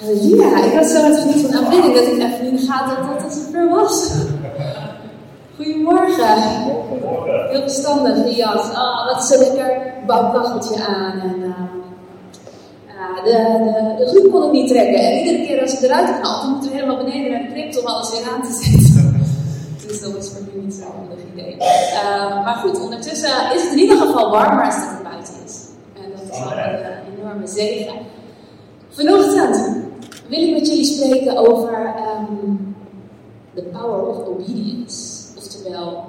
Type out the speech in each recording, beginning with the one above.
Halleluja, ik had zo het van aanbidding dat ik even in de gaten had dat het zover was. Goedemorgen. Heel verstandig, die jas. Oh, wat zo lekker bouwkacheltje aan. En, uh, de, de, de groep kon het niet trekken. En iedere keer als ik eruit knalt, dan moet er helemaal beneden naar de crypt om alles weer aan te zetten. dus dat was voor nu niet zo'n handig idee. Uh, maar goed, ondertussen is het in ieder geval warmer als het buiten is. En dat is wel een enorme zegen. Vanochtend wil ik met jullie spreken over um, the power of obedience. Oftewel,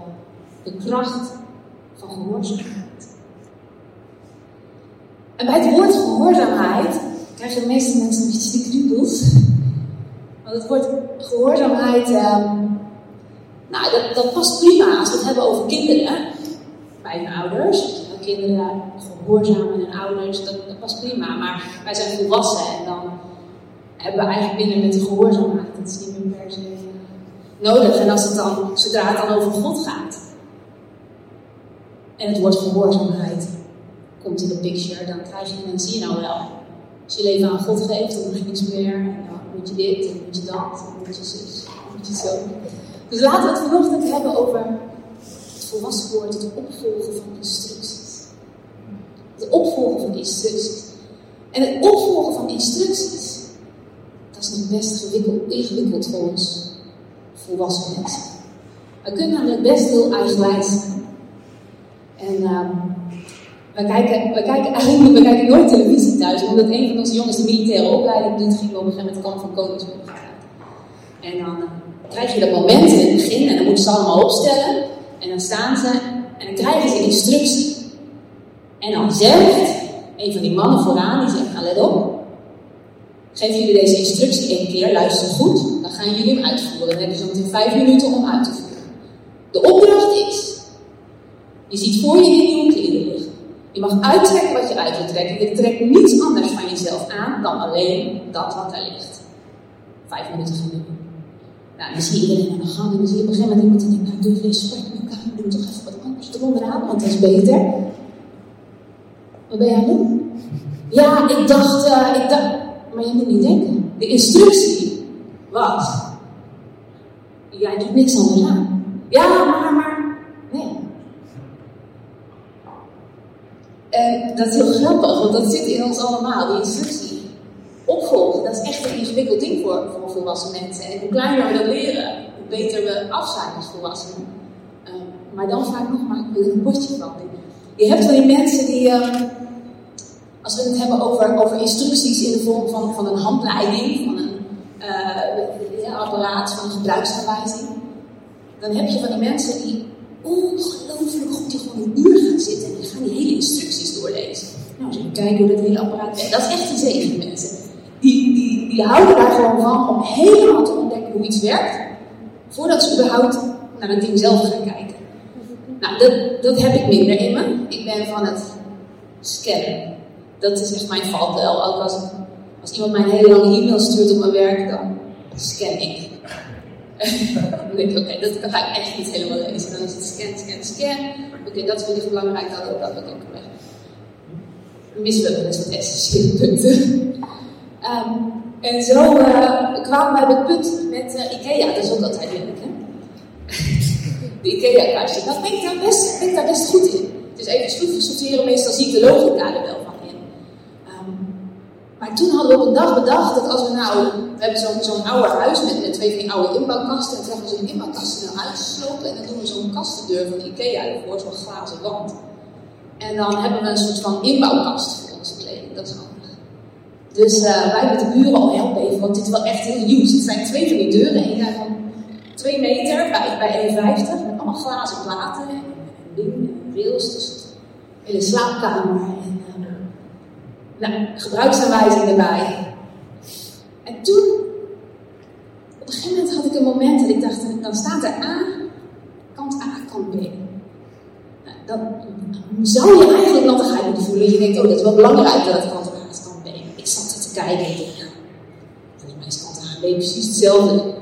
de kracht van gehoorzaamheid. En bij het woord gehoorzaamheid krijgen de meeste mensen een beetje de kriebels. Want het woord gehoorzaamheid, um, nou, dat, dat past prima als we het hebben over kinderen. Bij hun ouders. Kinderen gehoorzamen hun ouders, dat, dat past prima. Maar wij zijn volwassen en dan hebben we eigenlijk binnen met de gehoorzaamheid. Dat is niet meer per se nodig. En als het dan, zodra het dan over God gaat, en het woord gehoorzaamheid komt in de picture, dan krijg je, dan zie je nou wel. Als je leven aan God geeft, dan moet meer. En dan moet je dit, en moet je dat, en dan moet je zus, dan moet je zo. Dus laten we het vanochtend hebben over het volwassen woord, het opvolgen van instructies. Het opvolgen van instructies. En het opvolgen van instructies is nog best ingewikkeld, voor ons volwassen mensen. We kunnen namelijk best heel eigenwijs zijn. En um, we, kijken, we, kijken eigenlijk we kijken nooit televisie thuis, omdat een van onze jongens de militaire opleiding doet, ging op een gegeven moment kamp van Koningsburg En dan uh, krijg je dat moment in het begin en dan moeten ze allemaal opstellen. En dan staan ze en dan krijgen ze instructie. En dan zegt een van die mannen vooraan, die zegt, nou let op, Geef jullie deze instructie één keer, luister goed, dan gaan jullie hem uitvoeren. Dan je zo meteen vijf minuten om uit te voeren. De opdracht is, je ziet voor je die nieuwe kleren liggen. Je mag uittrekken wat je uit wilt trekken. Je trekt niets anders van jezelf aan dan alleen dat wat er ligt. Vijf minuten gaan doen. Nou, dan zie je iedereen aan de gang en dan zie je op een gegeven moment iemand die denkt, nou doe je respect met elkaar, doe toch even wat anders eronderaan, want dat is beter. Wat ben jij aan doen? Ja, ik dacht, uh, ik dacht, maar je moet niet denken. De instructie was: jij doet niks anders aan. Ja, maar, maar. Nee. En dat is heel grappig, want dat zit in ons allemaal, die instructie. Opvolgen, dat is echt een ingewikkeld ding voor, volwassen mensen. En hoe kleiner we dat leren, hoe beter we af als volwassenen. Uh, maar dan vaak nog maar een bordje van. Je hebt wel die mensen die. Uh, als we het hebben over, over instructies in de vorm van, van een handleiding, van een uh, apparaat, van een gebruiksaanwijzing, dan heb je van die mensen die ongelooflijk goed die gewoon een uur gaan zitten en die gaan die hele instructies doorlezen. Nou, even kijken hoe dat hele apparaat werkt. Dat is echt een zegen, mensen. Die, die, die houden daar gewoon van om helemaal te ontdekken hoe iets werkt, voordat ze überhaupt naar het ding zelf gaan kijken. Nou, dat, dat heb ik minder in me. Ik ben van het scannen dat is echt mijn valkuil. Ook als, als iemand mij een hele lange e-mail stuurt op mijn werk, dan scan ik. dan denk ik, oké, dat ga ik echt niet helemaal lezen. Dan is het scan, scan, scan. Oké, dat is really belangrijk, dat, dat ik ook weg. Missen we dus wat essentiële punten. um, en zo uh, kwamen we bij het punt met uh, IKEA, dat is ook altijd leuk, hè? de IKEA-kastje. Nou, ben ik, daar best, ben ik daar best goed in. Is even schroefjes sorteren, meestal zie ik de logica er wel. Maar toen hadden we op een dag bedacht dat als we nou, we hebben zo'n zo'n oude huis met, twee van die oude inbouwkasten. En toen hebben we zo'n inbouwkasten uitgeslopen en dan doen we zo'n kastendeur van Ikea ervoor, zo'n glazen wand. En dan hebben we een soort van inbouwkast voor onze kleding, dat is handig. Dus uh, wij met de buren al helpen even, want dit is wel echt heel nieuw. Het zijn twee van die deuren, één daarvan 2 meter bij, bij 1,50 met allemaal glazen platen en, dingen en rails. Dus hele slaapkamer gebruiksaanwijzing erbij. En toen, op een gegeven moment had ik een moment dat ik dacht, dan staat er A, kant A, kant B. Nou, dan zou je eigenlijk nattigheid moeten voelen. Je denkt, oh, dat is wel belangrijk dat kant A is, kant B. Ik zat er te kijken en dacht, nou, volgens mij is kant A en B precies hetzelfde.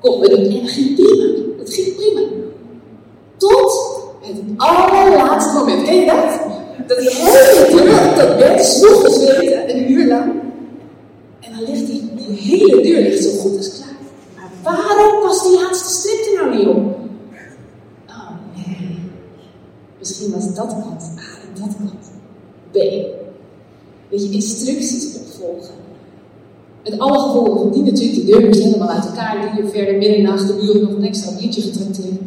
Kom, we doen. En dat ging prima. Dat ging prima. Tot het allerlaatste moment. Ken je dat? Dat die hele dat bed sloeg gezeten, een uur lang. En dan ligt die hele deur ligt zo goed als klaar. Maar waarom was die laatste strip er nou niet op? Oh nee. Misschien was dat kant A en dat kant B. Weet je, instructies opvolgen. Met alle gevolgen die natuurlijk, die deur helemaal uit elkaar. Die uur verder middernacht de buren nog een extra biertje getrakteerd.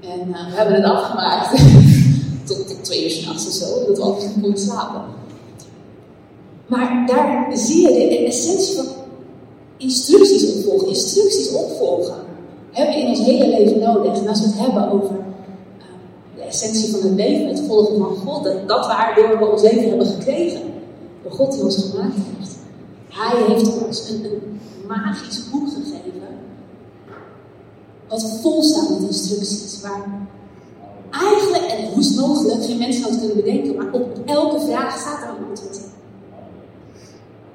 En uh, we hebben het afgemaakt. tot, twee uur s'nachts of zo, dat we altijd konden slapen. Maar daar zie je de essentie van instructies opvolgen. Instructies opvolgen hebben we in ons hele leven nodig. En als we het hebben over uh, de essentie van het leven, het volgen van God, dat, dat waardoor we ons leven hebben gekregen. Door God die ons gemaakt heeft. Hij heeft ons een, een magisch boek gegeven. Wat vol staat met instructies. Waar eigenlijk, en het mogelijk, geen mens had kunnen bedenken, maar op elke vraag staat er een antwoord.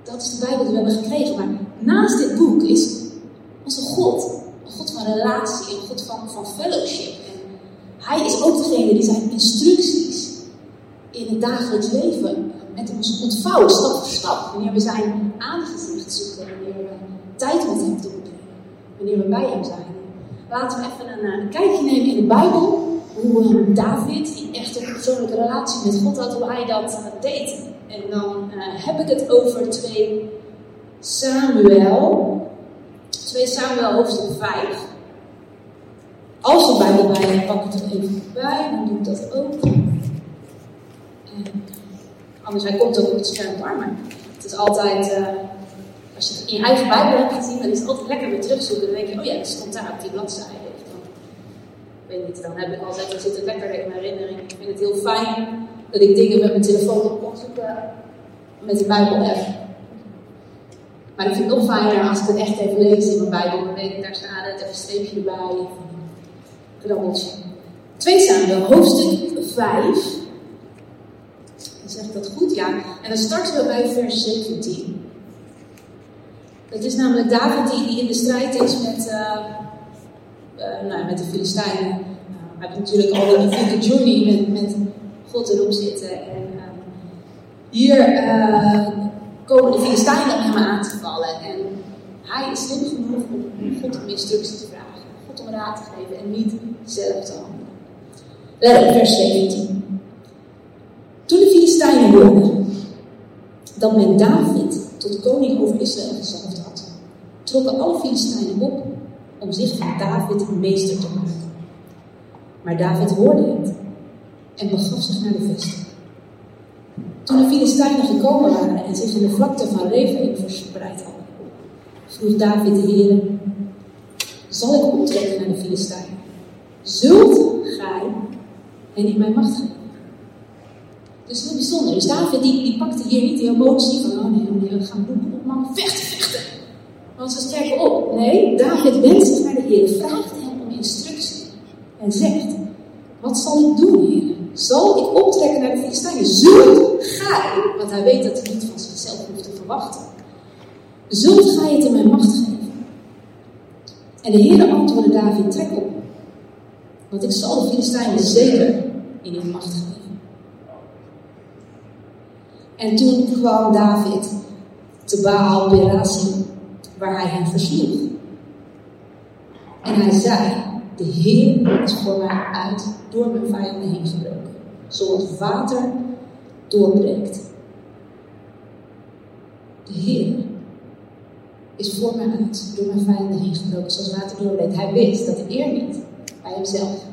Dat is de Bijbel die we hebben gekregen. Maar naast dit boek is onze God een God van relatie, een God van, van fellowship. En hij is ook degene die zijn instructies in het dagelijks leven met ons ontvouwen, stap voor stap. Wanneer we zijn aangezicht zoeken, wanneer we tijd met hem doorbrengen, wanneer we bij hem zijn. Laten we even een, een kijkje nemen in de Bijbel hoe David, die echt een persoonlijke relatie met God had, hoe hij dat deed. En dan uh, heb ik het over 2 Samuel. 2 Samuel hoofdstuk 5. Als je Bijbel bij hebt, pak het even bij, dan doe ik dat ook. En, anders, hij komt ook op het scherm maar het is altijd, uh, als je in je eigen Bijbel hebt gezien, dan is het altijd lekker weer terugzoeken. Dan denk je, oh ja, dat stond daar op die bladzijde weet niet, dan heb ik altijd, dan zit het lekker in mijn herinnering. Ik vind het heel fijn dat ik dingen met mijn telefoon op kon zoeken met de Bijbel-app. Maar ik vind het nog fijner als ik het echt even lees in mijn Bijbel. Dan weet ik, daar staat het, even een streepje erbij, krabbeltje. 2 Samuel, hoofdstuk 5. Dan zeg ik dat goed, ja. En dan starten we bij vers 17. Dat is namelijk David die, die in de strijd is met... Uh, nou, met de Filistijnen. We hebben natuurlijk al een flinke journey met, met God erop zitten. En uh, hier eh, komen de Filistijnen om hem aan te vallen. En hij is slim genoeg om God om instructie te vragen. God om raad te geven en niet zelf te handelen. Let op vers 17. Toen de Filistijnen hoorden dat men David tot koning over Israël gezalfd had, trokken alle Filistijnen op om zich van David meester te maken. Maar David hoorde het en begaf zich naar de vesting. Toen de Filistijnen gekomen waren en zich in de vlakte van Rephaim verspreid hadden, vroeg David de Heer: Zal ik omtrekken naar de Filistijnen? Zult gij hen in mijn macht geven? Dus heel bijzonder. Dus David die, die pakte hier niet die emotie van: oh nee, oh nee we gaan boeken op man, vechten, vechten. Want ze sterken op. Nee, David wendt zich naar de Heer, vraagt hem om instructie. En zegt, wat zal ik doen, Heer? Zal ik optrekken naar de Filistijnen? Zult gij, want hij weet dat hij niet van zichzelf hoeft te verwachten. Zult gij het in mijn macht geven? En de Heer antwoordde David, trek op. Want ik zal de Filistijnen zeker in uw macht geven. En toen kwam David te Baal Perasim waar hij hen versloeg. En hij zei, de Heer is voor mij uit door mijn vijanden heen gebroken. Zoals water doorbreekt. De Heer is voor mij uit door mijn vijanden heen gebroken. Zoals water doorbreekt. Hij wist dat de eer niet bij hemzelf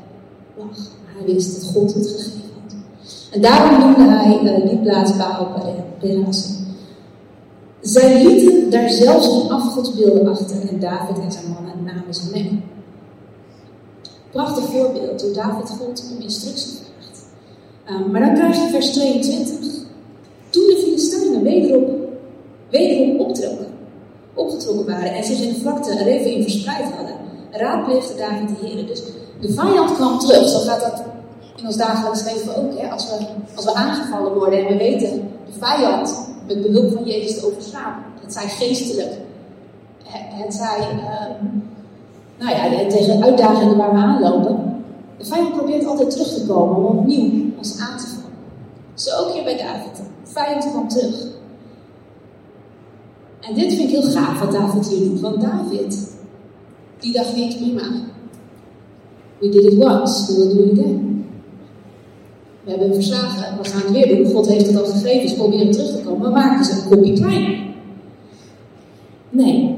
lag. Maar hij wist dat God het gegeven had. En daarom noemde hij uh, die plaats Baal Perazim. Zij lieten daar zelfs een afgodsbeelden achter en David en zijn mannen namen ze mee. Prachtig voorbeeld hoe David God om instructie vraagt. Um, maar dan krijg je vers 22. Toen de Filistijnen wederom, wederom optrokken, opgetrokken waren en zich in de vlakte in verspreid hadden, raadpleegde David de Heer. Dus de vijand kwam terug. Zo gaat dat in ons dagelijks leven ook. Hè? Als, we, als we aangevallen worden en we weten, de vijand met behulp van Jezus te overslaan. Het zij geestelijk, het zij, uh, nou ja, tegen uitdagingen waar we aanlopen. De vijand probeert altijd terug te komen om opnieuw ons aan te vallen. Zo ook hier bij David. De vijand kwam terug. En dit vind ik heel gaaf wat David hier doet. Want David, die dacht niet, prima. We did it once, we will do it again. We hebben hem verslagen, we gaan het weer doen. God heeft het al gegeven, dus proberen terug te komen. We maken ze een kopje kleiner. Nee.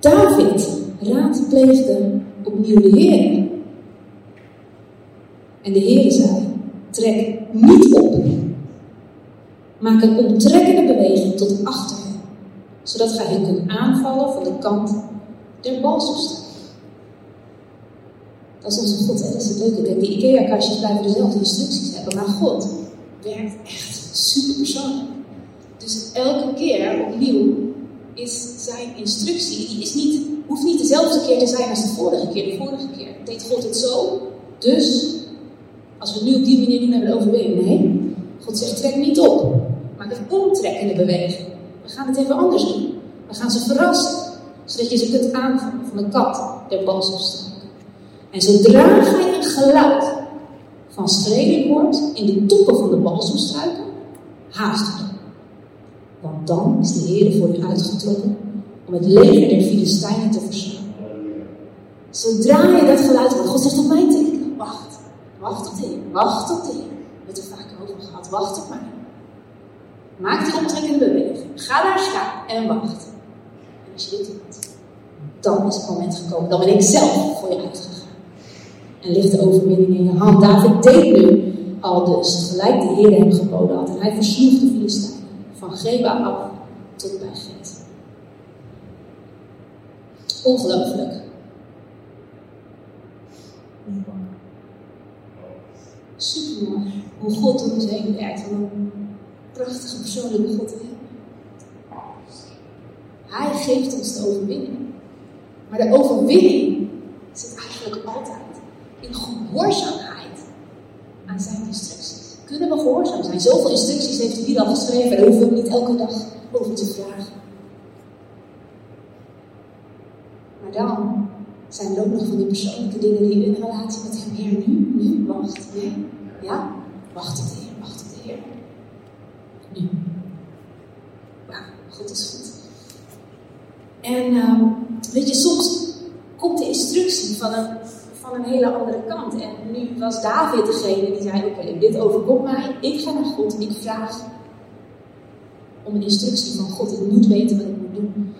David raadpleegde opnieuw de Heer. En de Heer zei: Trek niet op. Maak een onttrekkende beweging tot achter hem, zodat gij hen kunt aanvallen van de kant der balsemstruik. Dat is onze God, hè? dat is het leuke. Die IKEA-kastjes blijven dezelfde instructies hebben, maar God werkt echt super persoonlijk. Dus elke keer opnieuw is zijn instructie, die is niet, hoeft niet dezelfde keer te zijn als de vorige keer. De vorige keer deed God het zo, dus als we nu op die manier doen, hebben we. Nee, God zegt trek niet op, maak een omtrekkende beweging. We gaan het even anders doen. We gaan ze verrassen, zodat je ze kunt aanvangen van de kat der balsemstruik. En zodra gij een geluid van schreeuwen hoort in de toppen van de balsemstruiken, haast u. Want dan is de Heer voor u uitgetrokken om het leger der Filistijnen te verslaan. Zodra je dat geluid hoort, God zegt op mij tegen, wacht, wacht op de Heer, wacht op de Heer. We hebben het er vaak over gehad, wacht op mij. Maak die omtrekkende beweging, ga daar staan en wacht. En als je dit doet, dan is het moment gekomen, dan ben ik zelf voor je uitgegaan. En ligt de overwinning in je hand. David deed nu al dus gelijk de Heer hem geboden had. En hij versloeg de Filistijnen van Geba af tot bij Get. Ongelooflijk. Supermooi hoe God door ons heen werkt. Wat een prachtige persoonlijke God. Hè? Hij geeft ons de overwinning. Maar de overwinning zit eigenlijk altijd gehoorzaamheid aan zijn instructies. Kunnen we gehoorzaam zijn? Zoveel instructies heeft hij hier al geschreven, daar hoeven we niet elke dag over te vragen. Maar dan zijn er ook nog van die persoonlijke dingen die in relatie met hem Heer nu, nu, wacht, nee, ja, wacht op de Heer, wacht op de Heer. Nu. God is goed. En uh, weet je, soms komt de instructie van een van een hele andere kant. En nu was David degene die zei: Oké, dit overkomt mij. Ik ga naar God ik vraag om een instructie van God. Ik moet weten wat ik moet doen.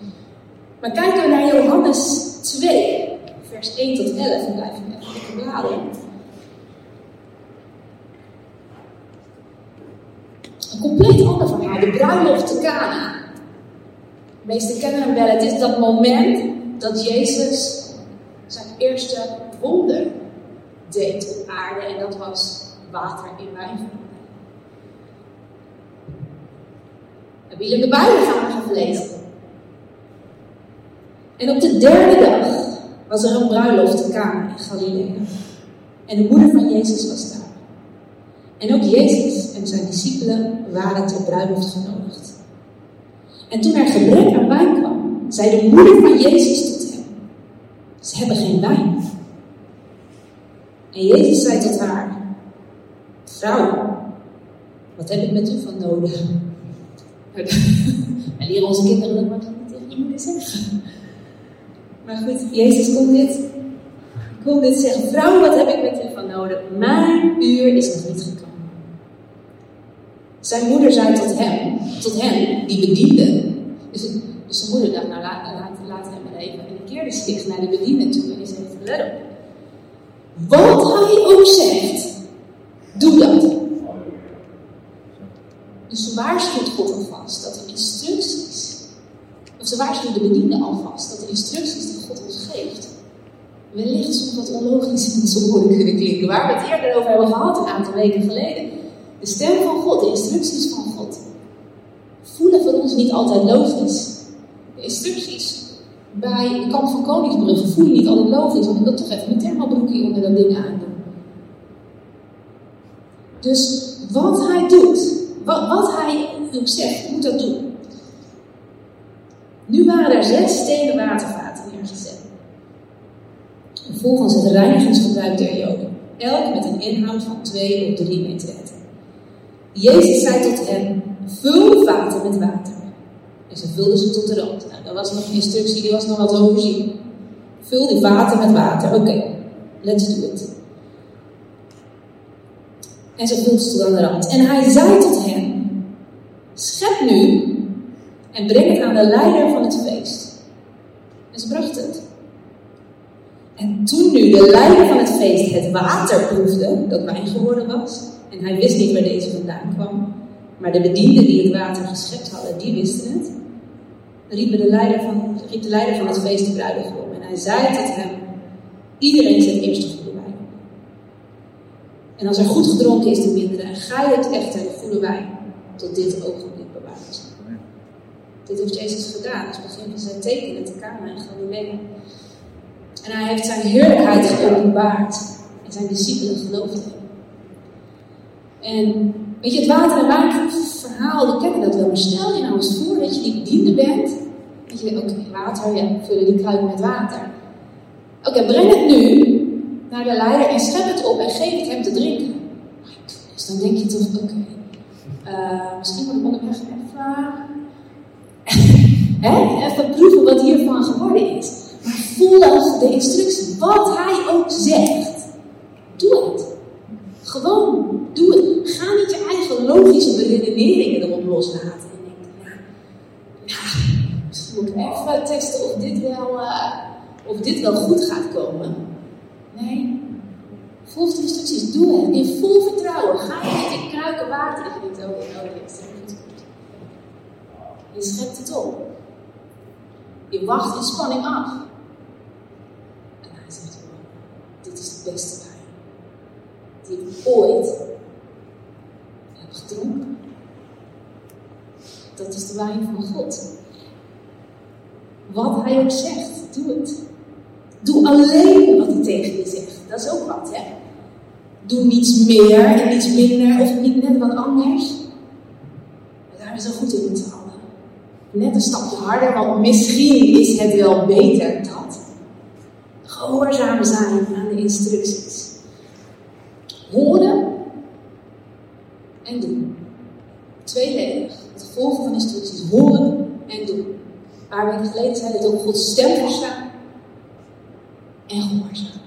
Maar kijken we naar Johannes 2, vers 1 tot 11. En blijf ik even. Een compleet ander verhaal. De bruiloft te Cana. De meesten kennen hem wel. Het is dat moment dat Jezus zijn eerste wonder deed op aarde en dat was water in wijn. Hebben jullie de Bijbel gaan? En op de derde dag was er een bruiloft te Kana in Galilea. En de moeder van Jezus was daar. En ook Jezus en zijn discipelen waren ter bruiloft genodigd. En toen er gebrek aan wijn kwam, zei de moeder van Jezus tot hem: Ze hebben geen wijn. En Jezus zei tot haar: Vrouw, wat heb ik met u van nodig? Wij leren onze kinderen dat maar niet tegen je moeder zeggen. Maar goed, Jezus komt dit, komt dit zeggen: Vrouw, wat heb ik met u van nodig? Mijn uur is nog niet gekomen. Zijn moeder zei tot hem, tot hem, die bediende. Dus, dus zijn moeder dacht: Nou, laat, laat, hem maar even. En keerde zich naar de bediende toe en die zei: Let op. Wat hij ook zegt, doe dat. Dus ze waarschuwt God alvast dat de instructies, of ze waarschuwt de bediende alvast dat de instructies die God ons geeft, wellicht soms wat onlogisch in onze woorden kunnen klinken. Waar we het eerder over hebben gehad een aantal weken geleden. De stem van God, de instructies van God, voelen voor ons niet altijd logisch. De instructies bij de kamp van Koningsbrugge voel je niet altijd logisch, want ik wil toch even mijn thermobroekje onder dat ding aandoen. Dus wat hij doet, wat, wat hij ook zegt, moet dat doen. Nu waren er zes stenen watervaten neergezet. Volgens het reinigingsgebruik der Joden. Elk met een inhoud van 2 of 3 meter. Jezus zei tot hen: Vul vaten met water. En ze vulden ze tot de rand. Nou, dat was nog een instructie, die was nog wat overzien. Vul die water met water. Oké, let's do it. En ze vulde ze tot aan de rand. En hij zei tot hen: Schep nu en breng het aan de leider van het feest. En ze bracht het. En toen nu de leider van het feest het water proefde, dat wijn geworden was, en hij wist niet waar deze vandaan kwam, maar de bedienden die het water geschept hadden, die wisten het, riep de leider van, riep de leider van het feest de bruidegom. En hij zei tot hem, iedereen zet eerst de goede wijn En als er goed gedronken is, de mindere. En gij het echte de goede wijn tot dit ogenblik bewaard. Dit heeft Jezus gedaan als begin van zijn tekenen te Kana en Galilea. En hij heeft zijn heerlijkheid geopenbaard. En zijn discipelen geloofden En weet je, het water en wijn verhaal, we kennen dat wel. Maar stel je nou eens voor dat je die bediende bent. Je oké, water, ja, vullen die kruid met water. Oké, breng het nu naar de leider en schep het op en geef het hem te drinken. Dus dan denk je toch, oké, uh, misschien moet ik onderweg even, hè, even proeven wat hiervan geworden is. Maar volg de instructie. Wat hij ook zegt, doe het. Gewoon, doe het. Ga niet je eigen logische beredeneringen erop loslaten. Moet even testen of dit wel, uh, of dit wel goed gaat komen. Nee, volg de instructies. Doe het. In vol vertrouwen. Ga je met die kruiken water. Dit is goed. Je schept het op. Je wacht in spanning af. En hij zegt, dit is de beste wijn die ik ooit heb gedronken. Dat is de wijn van God. Wat hij ook zegt, doe het. Doe alleen wat hij tegen je zegt. Dat is ook wat, hè? Doe niets meer en niets minder of niet net wat anders. Daar is zo goed in met z'n. Net een stapje harder, want misschien is het wel beter dat. Gehoorzaam zijn aan de instructies. Horen en doen. Tweeledig. Het volgen van instructies. Horen en doen. Waar we geleden zeiden dat ook Gods stem verstaan en gehoorzaam.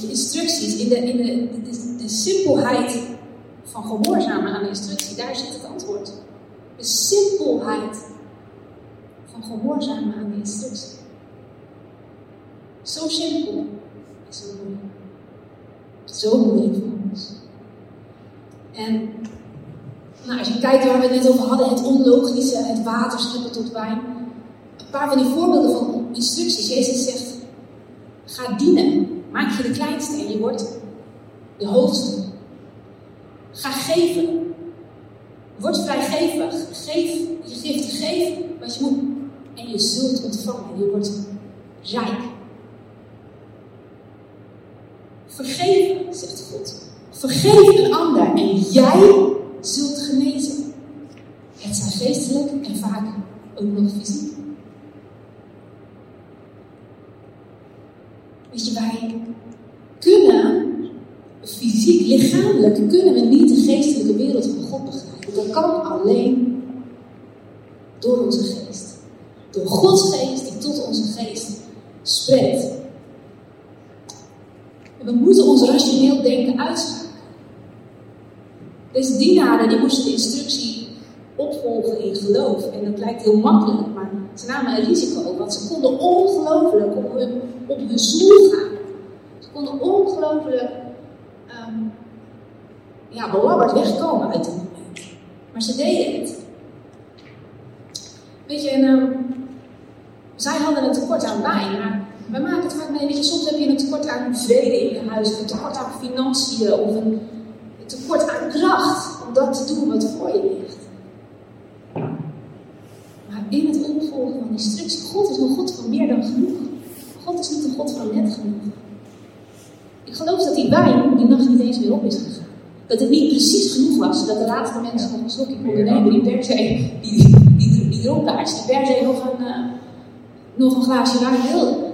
De instructies, in de, in de, de, simpelheid van gehoorzamen aan de instructie, daar zit het antwoord. De simpelheid van gehoorzamen aan de instructie. Zo simpel en zo moeilijk. Zo moeilijk voor ons. En nou, als je kijkt waar we het net over hadden, het onlogische, het water tot wijn. Een paar van die voorbeelden van instructies. Jezus zegt, ga dienen. Maak je de kleinste en je wordt de hoogste. Ga geven. Word vrijgevig. Geef, je geeft te geven wat je moet. En je zult ontvangen. Je wordt rijk. Vergeven, zegt God. Vergeef een ander en jij zult genezen. Het zijn geestelijk en vaak ook nog fysiek. Weet je, wij kunnen fysiek, lichamelijk, kunnen we niet de geestelijke wereld van God begrijpen. Dat kan alleen door onze geest. Door Gods geest die tot onze geest spreekt. We moeten ons rationeel denken uitschakelen. Deze dienaren die moesten de instructie opvolgen in geloof. En dat lijkt heel makkelijk, maar ze namen een risico. Want ze konden ongelooflijk op hun, op gaan. Ze konden ongelooflijk um, ja, belabberd wegkomen uit het moment. Maar ze deden het. Weet je, en, um, zij hadden een tekort aan wijn, maar wij maken het vaak mee. Weet soms heb je een tekort aan vrede in je huis, een tekort aan financiën, of een tekort aan kracht om dat te doen wat voor je ligt. Maar in het opvolgen van instructie, God is een God van meer dan genoeg. God is niet een God van net genoeg. Ik geloof dat die wijn die nacht niet eens weer op is gegaan. Dat het niet precies genoeg was, dat de laatste mensen nog een slokje konden nemen, die per se, die, die, die, die dronkaards, die per se nog een, uh, nog een glaasje wijn wilden.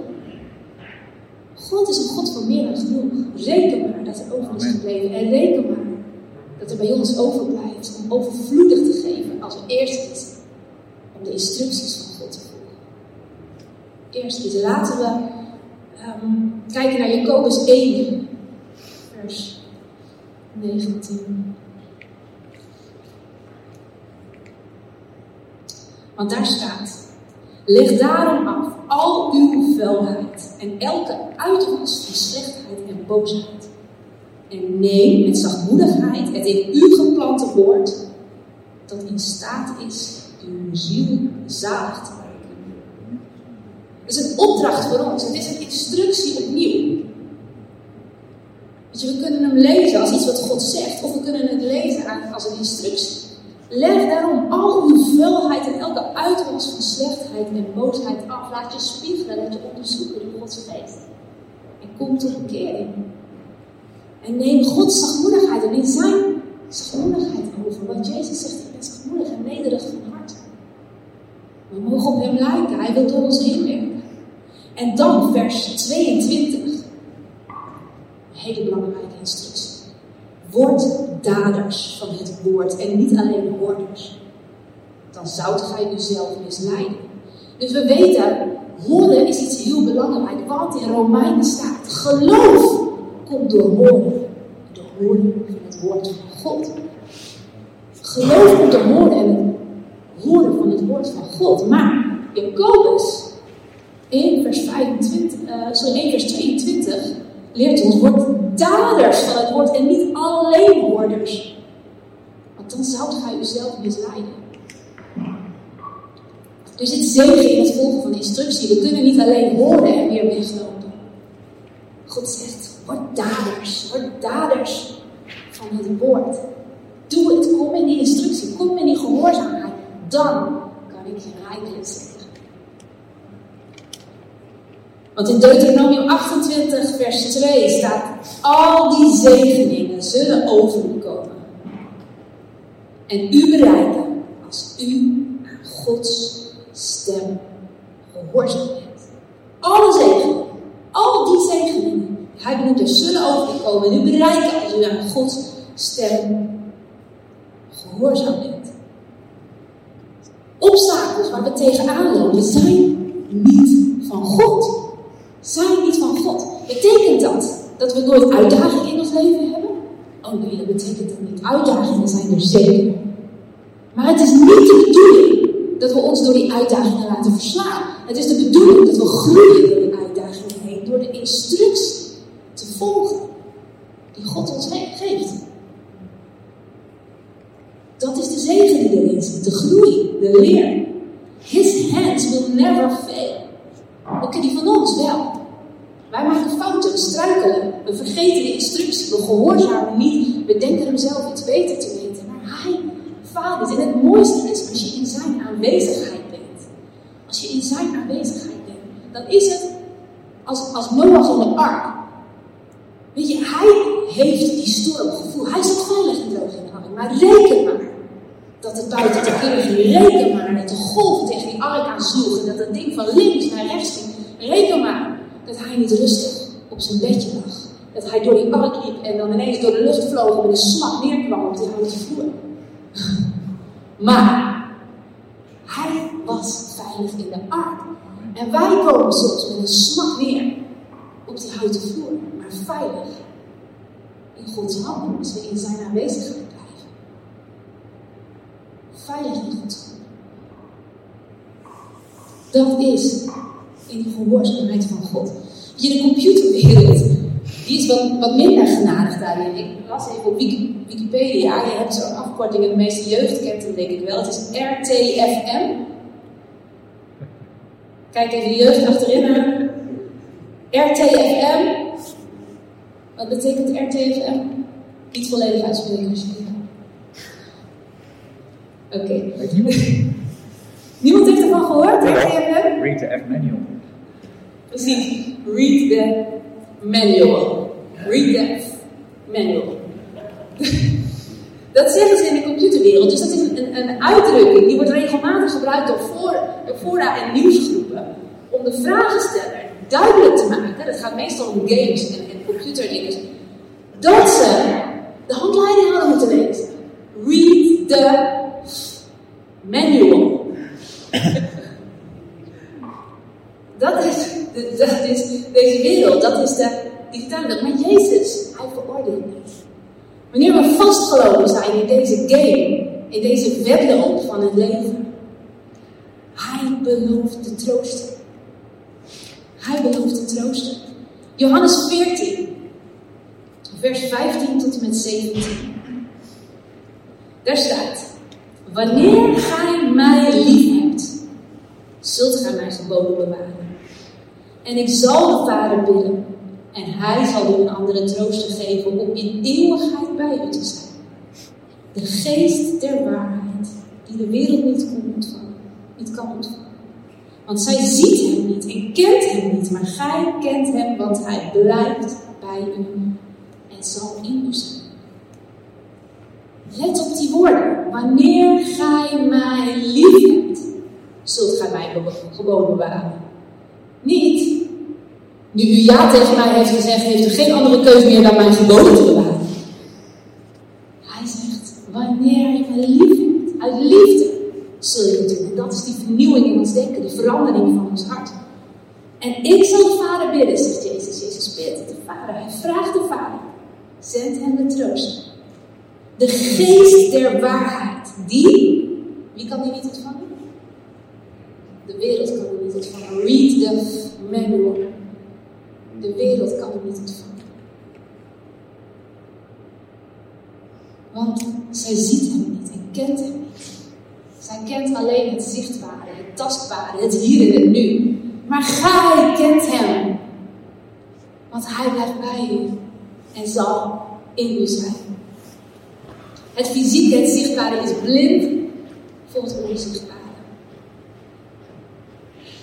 God is een God van meer dan genoeg. Reken maar dat er over is gebleven. En reken maar bij ons overblijft om overvloedig te geven als we eerst is om de instructies van God te volgen. Eerst is laten we um, kijken naar Jacobus 1, vers 19. Want daar staat: Leg daarom af al uw vuilheid en elke uitwas van slechtheid en boosheid. En neem met zachtmoedigheid het in u geplante woord, dat in staat is uw ziel zalig te maken. Het is een opdracht voor ons, het is een instructie opnieuw. Je, we kunnen hem lezen als iets wat God zegt, of we kunnen het lezen als een instructie. Leg daarom al uw vuilheid en elke uitwas van slechtheid en boosheid af. Laat je spiegelen, laat je onderzoeken door Gods geest. En kom tot bekering. En neem Gods zachtmoedigheid en in zijn zachtmoedigheid over. Want Jezus zegt, ik ben zachtmoedig en nederig van hart. We mogen op hem lijken, hij wil door ons heen werken. En dan vers 22. Een hele belangrijke instructie. Word daders van het woord en niet alleen hoorders. Dan zoudt gij uzelf misleiden. Dus we weten, horen is iets heel belangrijk. Want in Romeinen staat, geloof komt door horen. Door horen van het woord van God. Geloof komt door horen en horen van het woord van God. Maar Jacobus in vers 25, uh, sorry, 1 vers 22 leert ons, word daders van het woord en niet alleen hoorders. Want dan zou gij uzelf misleiden. Er zit zegen in het volgen van instructie. We kunnen niet alleen horen en weer weglopen. God zegt, word daders. Word daders van het woord. Doe het, kom in die instructie, kom in die gehoorzaamheid. Dan kan ik je rijkelijk zeggen. Want in Deuteronomium 28, vers 2 staat: Al die zegeningen zullen over u komen. En u bereiken als u aan Gods stem gehoorzaam bent. Alle zegeningen, al die zegeningen, hij benoemt er, zullen over u komen. En u bereiken als u aan Gods stem gehoorzaam bent. Obstakels waar we tegenaan lopen zijn niet van God zijn niet van God. Betekent dat dat we nooit uitdagingen in ons leven hebben? Oh nee, dat betekent dat niet. Uitdagingen zijn er zeker. Maar het is niet de bedoeling dat we ons door die uitdagingen laten verslaan. Het is de bedoeling dat we groeien door die uitdagingen heen, door de instructie volgen die God ons geeft. Dat is de zegen die erin zit, de groei, de leer. His hands will never fail. Oké, die van ons wel. Wij maken fouten, struikelen. We vergeten de instructie, we gehoorzamen niet. We denken hem zelf iets beter te weten. Maar hij vader. En het mooiste is als je in zijn aanwezigheid bent. Als je in zijn aanwezigheid bent, dan is het als, als Noach in de ark. Weet je, hij heeft die stormgevoel. Hij zat veilig in ark. Maar reken maar dat het buiten te keren ging. Reken maar dat de golven tegen die ark aansloegen. Dat het ding van links naar rechts ging. Reken maar dat hij niet rustig op zijn bedje lag. Dat hij door die ark liep en dan ineens door de lucht vloog en met een slag neerkwam op die houten vloer. Maar hij was veilig in de ark. En wij komen soms met een slag neer op die houten vloer, maar veilig in Gods handen als we in zijn aanwezigheid blijven. Veilig in Gods handen. Dat is in de gehoorzaamheid van God. Je, de computerwereld, die is wat, wat minder genadig daarin. Ik las even op Wikipedia, je hebt zo'n afkorting, en de meeste jeugd kent hem denk ik wel. Het is RTFM. Kijk even de jeugd achterin RTFM. Wat betekent RTFM? Niet volledig uitspreken alsjeblieft. Oké. Okay. Niemand heeft ervan gehoord? RTFM? Read the F manual. Precies. Read the manual. Read the manual. dat zeggen ze in de computerwereld. Dus dat is een, een, uitdrukking die wordt regelmatig gebruikt door fora en nieuwsgroepen. Om de vragensteller duidelijk te maken, dat gaat meestal om games en, en computerdingen, dat ze de handleiding hadden moeten lezen. manual. dat, is, dat is deze wereld, dat is de digitale. Maar Jezus, hij veroordeelt niet. Wanneer we vastgelopen zijn in deze game, in deze wedloop van het leven, hij belooft te troosten. Hij belooft te troosten. Johannes 14, vers 15 tot en met 17. Daar staat: Wanneer gij mij lief hebt, zult gij mijn geboden bewaren. En ik zal de Vader bidden, en hij zal u een andere trooster geven om in eeuwigheid bij u te zijn. De geest der waarheid, die de wereld niet kon ontvangen, niet kan ontvangen. Want zij ziet hem niet en kent hem niet, maar gij kent hem, want hij blijft bij u en zal in u zijn. Let op die woorden. Wanneer gij mij lief hebt, zult gij mij geboden bewaren. Niet, nu u ja tegen mij heeft gezegd, heeft u geen andere keuze meer dan mijn geboden te bewaren. Hij zegt, wanneer je mij lief hebt, uit liefde, zul je doen. En dat is die vernieuwing in ons denken, die verandering van ons hart. En ik zal de Vader bidden, zegt Jezus. Jezus bidt de Vader. Hij vraagt de Vader, zend hem de troost de geest der waarheid. Die, wie kan die niet ontvangen? De wereld kan die niet ontvangen. Read the manual. De wereld kan die niet ontvangen. Want zij ziet hem niet en kent hem alleen het zichtbare, het tastbare, het hier en het nu. Maar gij kent hem. Want hij blijft bij u en zal in u zijn. Het fysieke, het zichtbare is blind voor het onzichtbare.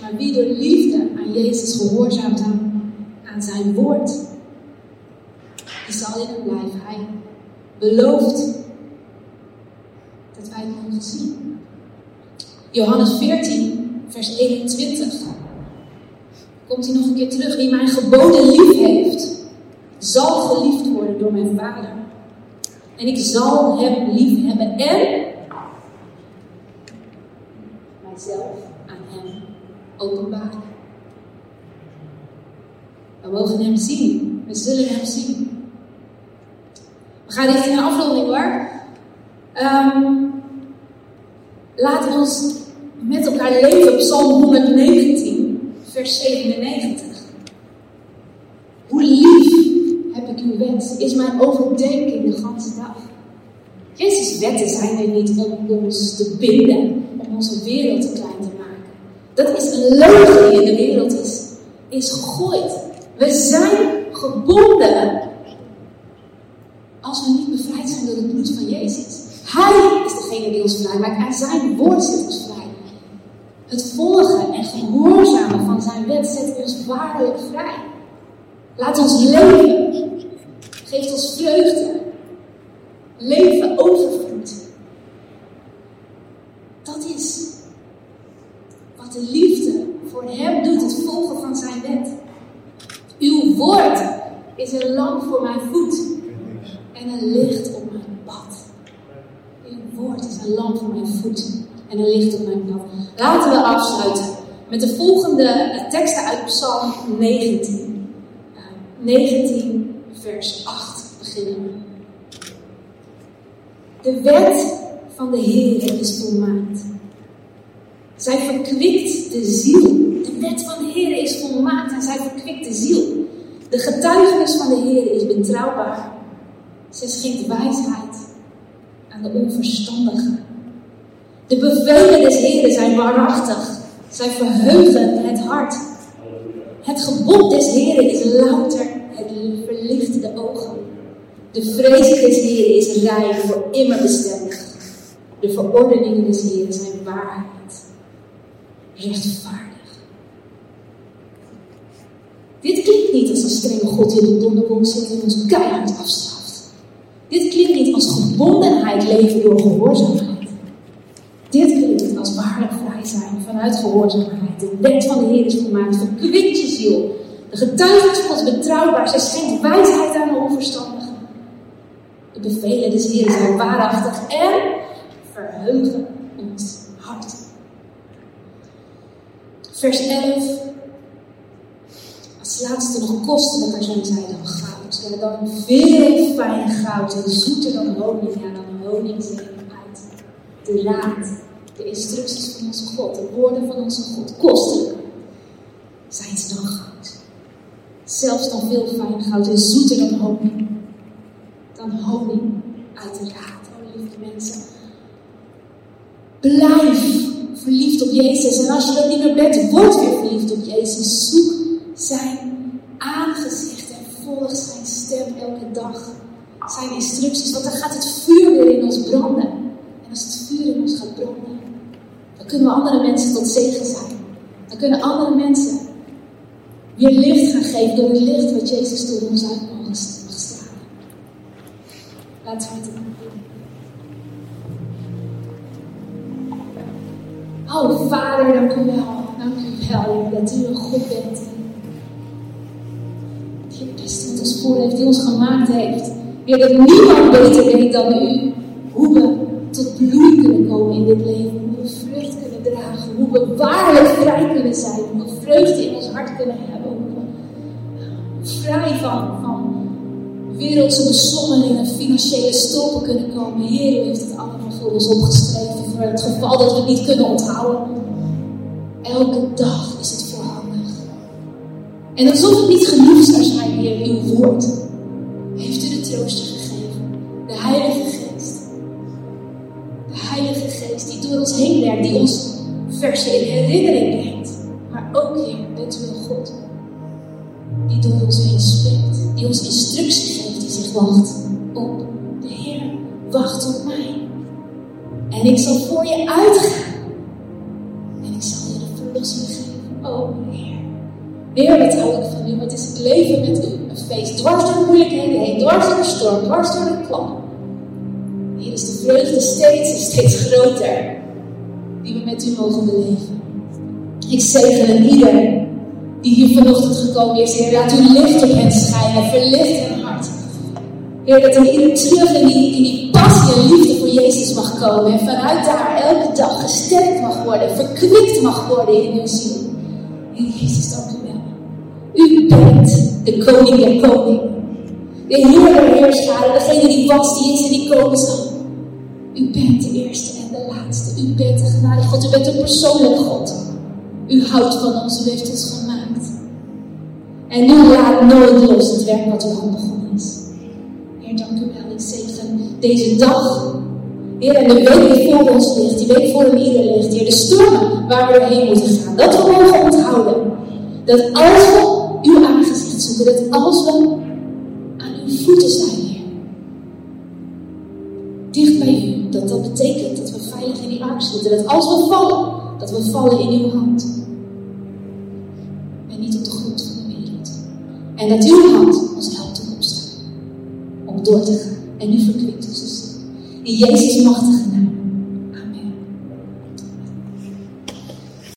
Maar wie door liefde aan Jezus gehoorzaamt aan, aan zijn woord, die zal in hem blijven. Hij belooft dat wij mogen zien. Johannes 14, vers 21. Komt hij nog een keer terug. Wie mijn geboden lief heeft, zal geliefd worden door mijn Vader. En ik zal hem lief hebben en mijzelf aan hem openbaren. We mogen hem zien. We zullen hem zien. We gaan richting een afronding hoor. Um, laten we ons met elkaar leven. Psalm 119, vers 97. Hoe lief heb ik uw wet, is mijn overdenking de ganse dag. Jezus' wetten zijn er niet om ons te binden, om onze wereld te klein te maken. Dat is een leugen die in de wereld is, is gegooid. We zijn gebonden als we niet bevrijd zijn door het bloed van Jezus. Hij is degene die ons vrij maakt en zijn woord zet ons vrij. Het volgen en gehoorzamen van zijn wet zet ons waarlijk vrij. Laat ons leven. Geeft ons vreugde. Leven overvloed. Dat is wat de liefde voor Hem doet, het volgen van Zijn wet. Uw woord is een lamp voor mijn voet en een licht op mijn pad. Uw woord is een lamp voor mijn voet en een licht op mijn pad. Laten we afsluiten met de volgende teksten uit Psalm 19. 19, vers 8 beginnen we. De wet van de Heer is volmaakt. Zij verkwikt de ziel. De wet van de Heer is volmaakt en zij verkwikt de ziel. De getuigenis van de Heer is betrouwbaar. Zij schenkt wijsheid aan de onverstandigen. De bevelen des Heeren zijn waarachtig. Zij verheugen het hart. Het gebod des Heren is louter, het verlicht de ogen. De vrees des Heren is rijk voor immer bestendig. De verordeningen des Heren zijn waarheid, rechtvaardig. Dit klinkt niet als een strenge God die in de donderwolk zit en ons keihard afstraft. Dit klinkt niet als gebondenheid leven door gehoorzaamheid. Dit klinkt als waarlijk vrij zijn vanuit gehoorzaamheid. De wet van de Heer is gemaakt. Verkwikt je ziel. De getuigenis van betrouwbaar. Zij schenkt wijsheid aan de onverstandigen. De bevelen des Heer zijn waarachtig en verheugen ons hart. Vers 11. Als laatste nog kostelijker zijn zij dan goud. Ja, dan veel fijn goud en zoeter dan honing. Ja, dan honing de raad, de instructies van onze God, de woorden van onze God. Kostelijk zijn ze dan goud. Zelfs dan veel fijn goud en zoeter dan honing. Dan honing uit de raad, oh lieve mensen. Blijf verliefd op Jezus. En als je dat niet meer bent, word weer verliefd op Jezus. Zoek zijn aangezicht en volg zijn stem elke dag. Zijn instructies, want dan gaat het vuur weer in ons branden. Dan kunnen we andere mensen tot zegen zijn. Dan kunnen andere mensen weer licht gaan geven door het licht wat Jezus door ons uit mag stralen. Laten we het doen. Oh, Vader, dank u wel. Dank u wel, dat u een God bent. Die het beste ons voor heeft, die ons gemaakt heeft. Heer, dat niemand beter weet dan u. Hoe we bloei kunnen komen in dit leven. Hoe we vrucht kunnen dragen. Hoe we waarlijk vrij kunnen zijn. Hoe we vreugde in ons hart kunnen hebben. We vrij van, van wereldse besommelingen, financiële stoppen kunnen komen. Heer, u heeft het allemaal voor ons opgeschreven voor het geval dat we het niet kunnen onthouden. Elke dag is het voorhandig. En alsof het niet genoeg zou zijn, Heer, uw woord. Versen in herinnering brengt. Maar ook, Heer, bent u een God die door ons heen spreekt. Die ons instructie geeft, die zich wacht op de Heer. Wacht op mij. En ik zal voor je uitgaan. En ik zal je de verlossing geven. Oh Heer. Heer, wat hou ik van u. Wat is het leven met u? Een feest. Dwars door de moeilijkheden heen. Dwars door de storm. Dwars door de klap. Hier is de vreugde steeds en steeds groter. Die we met u mogen beleven. Ik zegen ieder die hier vanochtend gekomen is. Heer, laat uw licht op hen schijnen. Verlicht hun hart. Heer, dat er ieder terug in die, in die passie en liefde voor Jezus mag komen. En vanuit daar elke dag gesterkt mag worden, verkwikt mag worden in uw ziel. Heer Jezus, dank u wel. U bent de koning der koningen. De Heer der heerscharen, degene die was, die is en die komen zal. U bent de eerste en de laatste. U bent de genade God. U bent een persoonlijk God. U houdt van ons. U heeft ons gemaakt. En u laat nooit los het werk wat u al begonnen is. Heer, dank u wel. Ik zegen deze dag. Heer, en de week die voor ons ligt, die week voor een ieder ligt, Heer, de stormen waar we doorheen moeten gaan, dat we mogen onthouden. Dat als we uw aangezicht zoeken, dat als we aan uw voeten zijn, Heer, dicht bij u, dat dat betekent dat we veilig in die ark zitten. Dat als we vallen, dat we vallen in uw hand. En niet op de grond van de wereld. En dat uw hand ons helpt om opstaan. Om door te gaan. En u verkwikt ziel. In Jezus' machtige naam.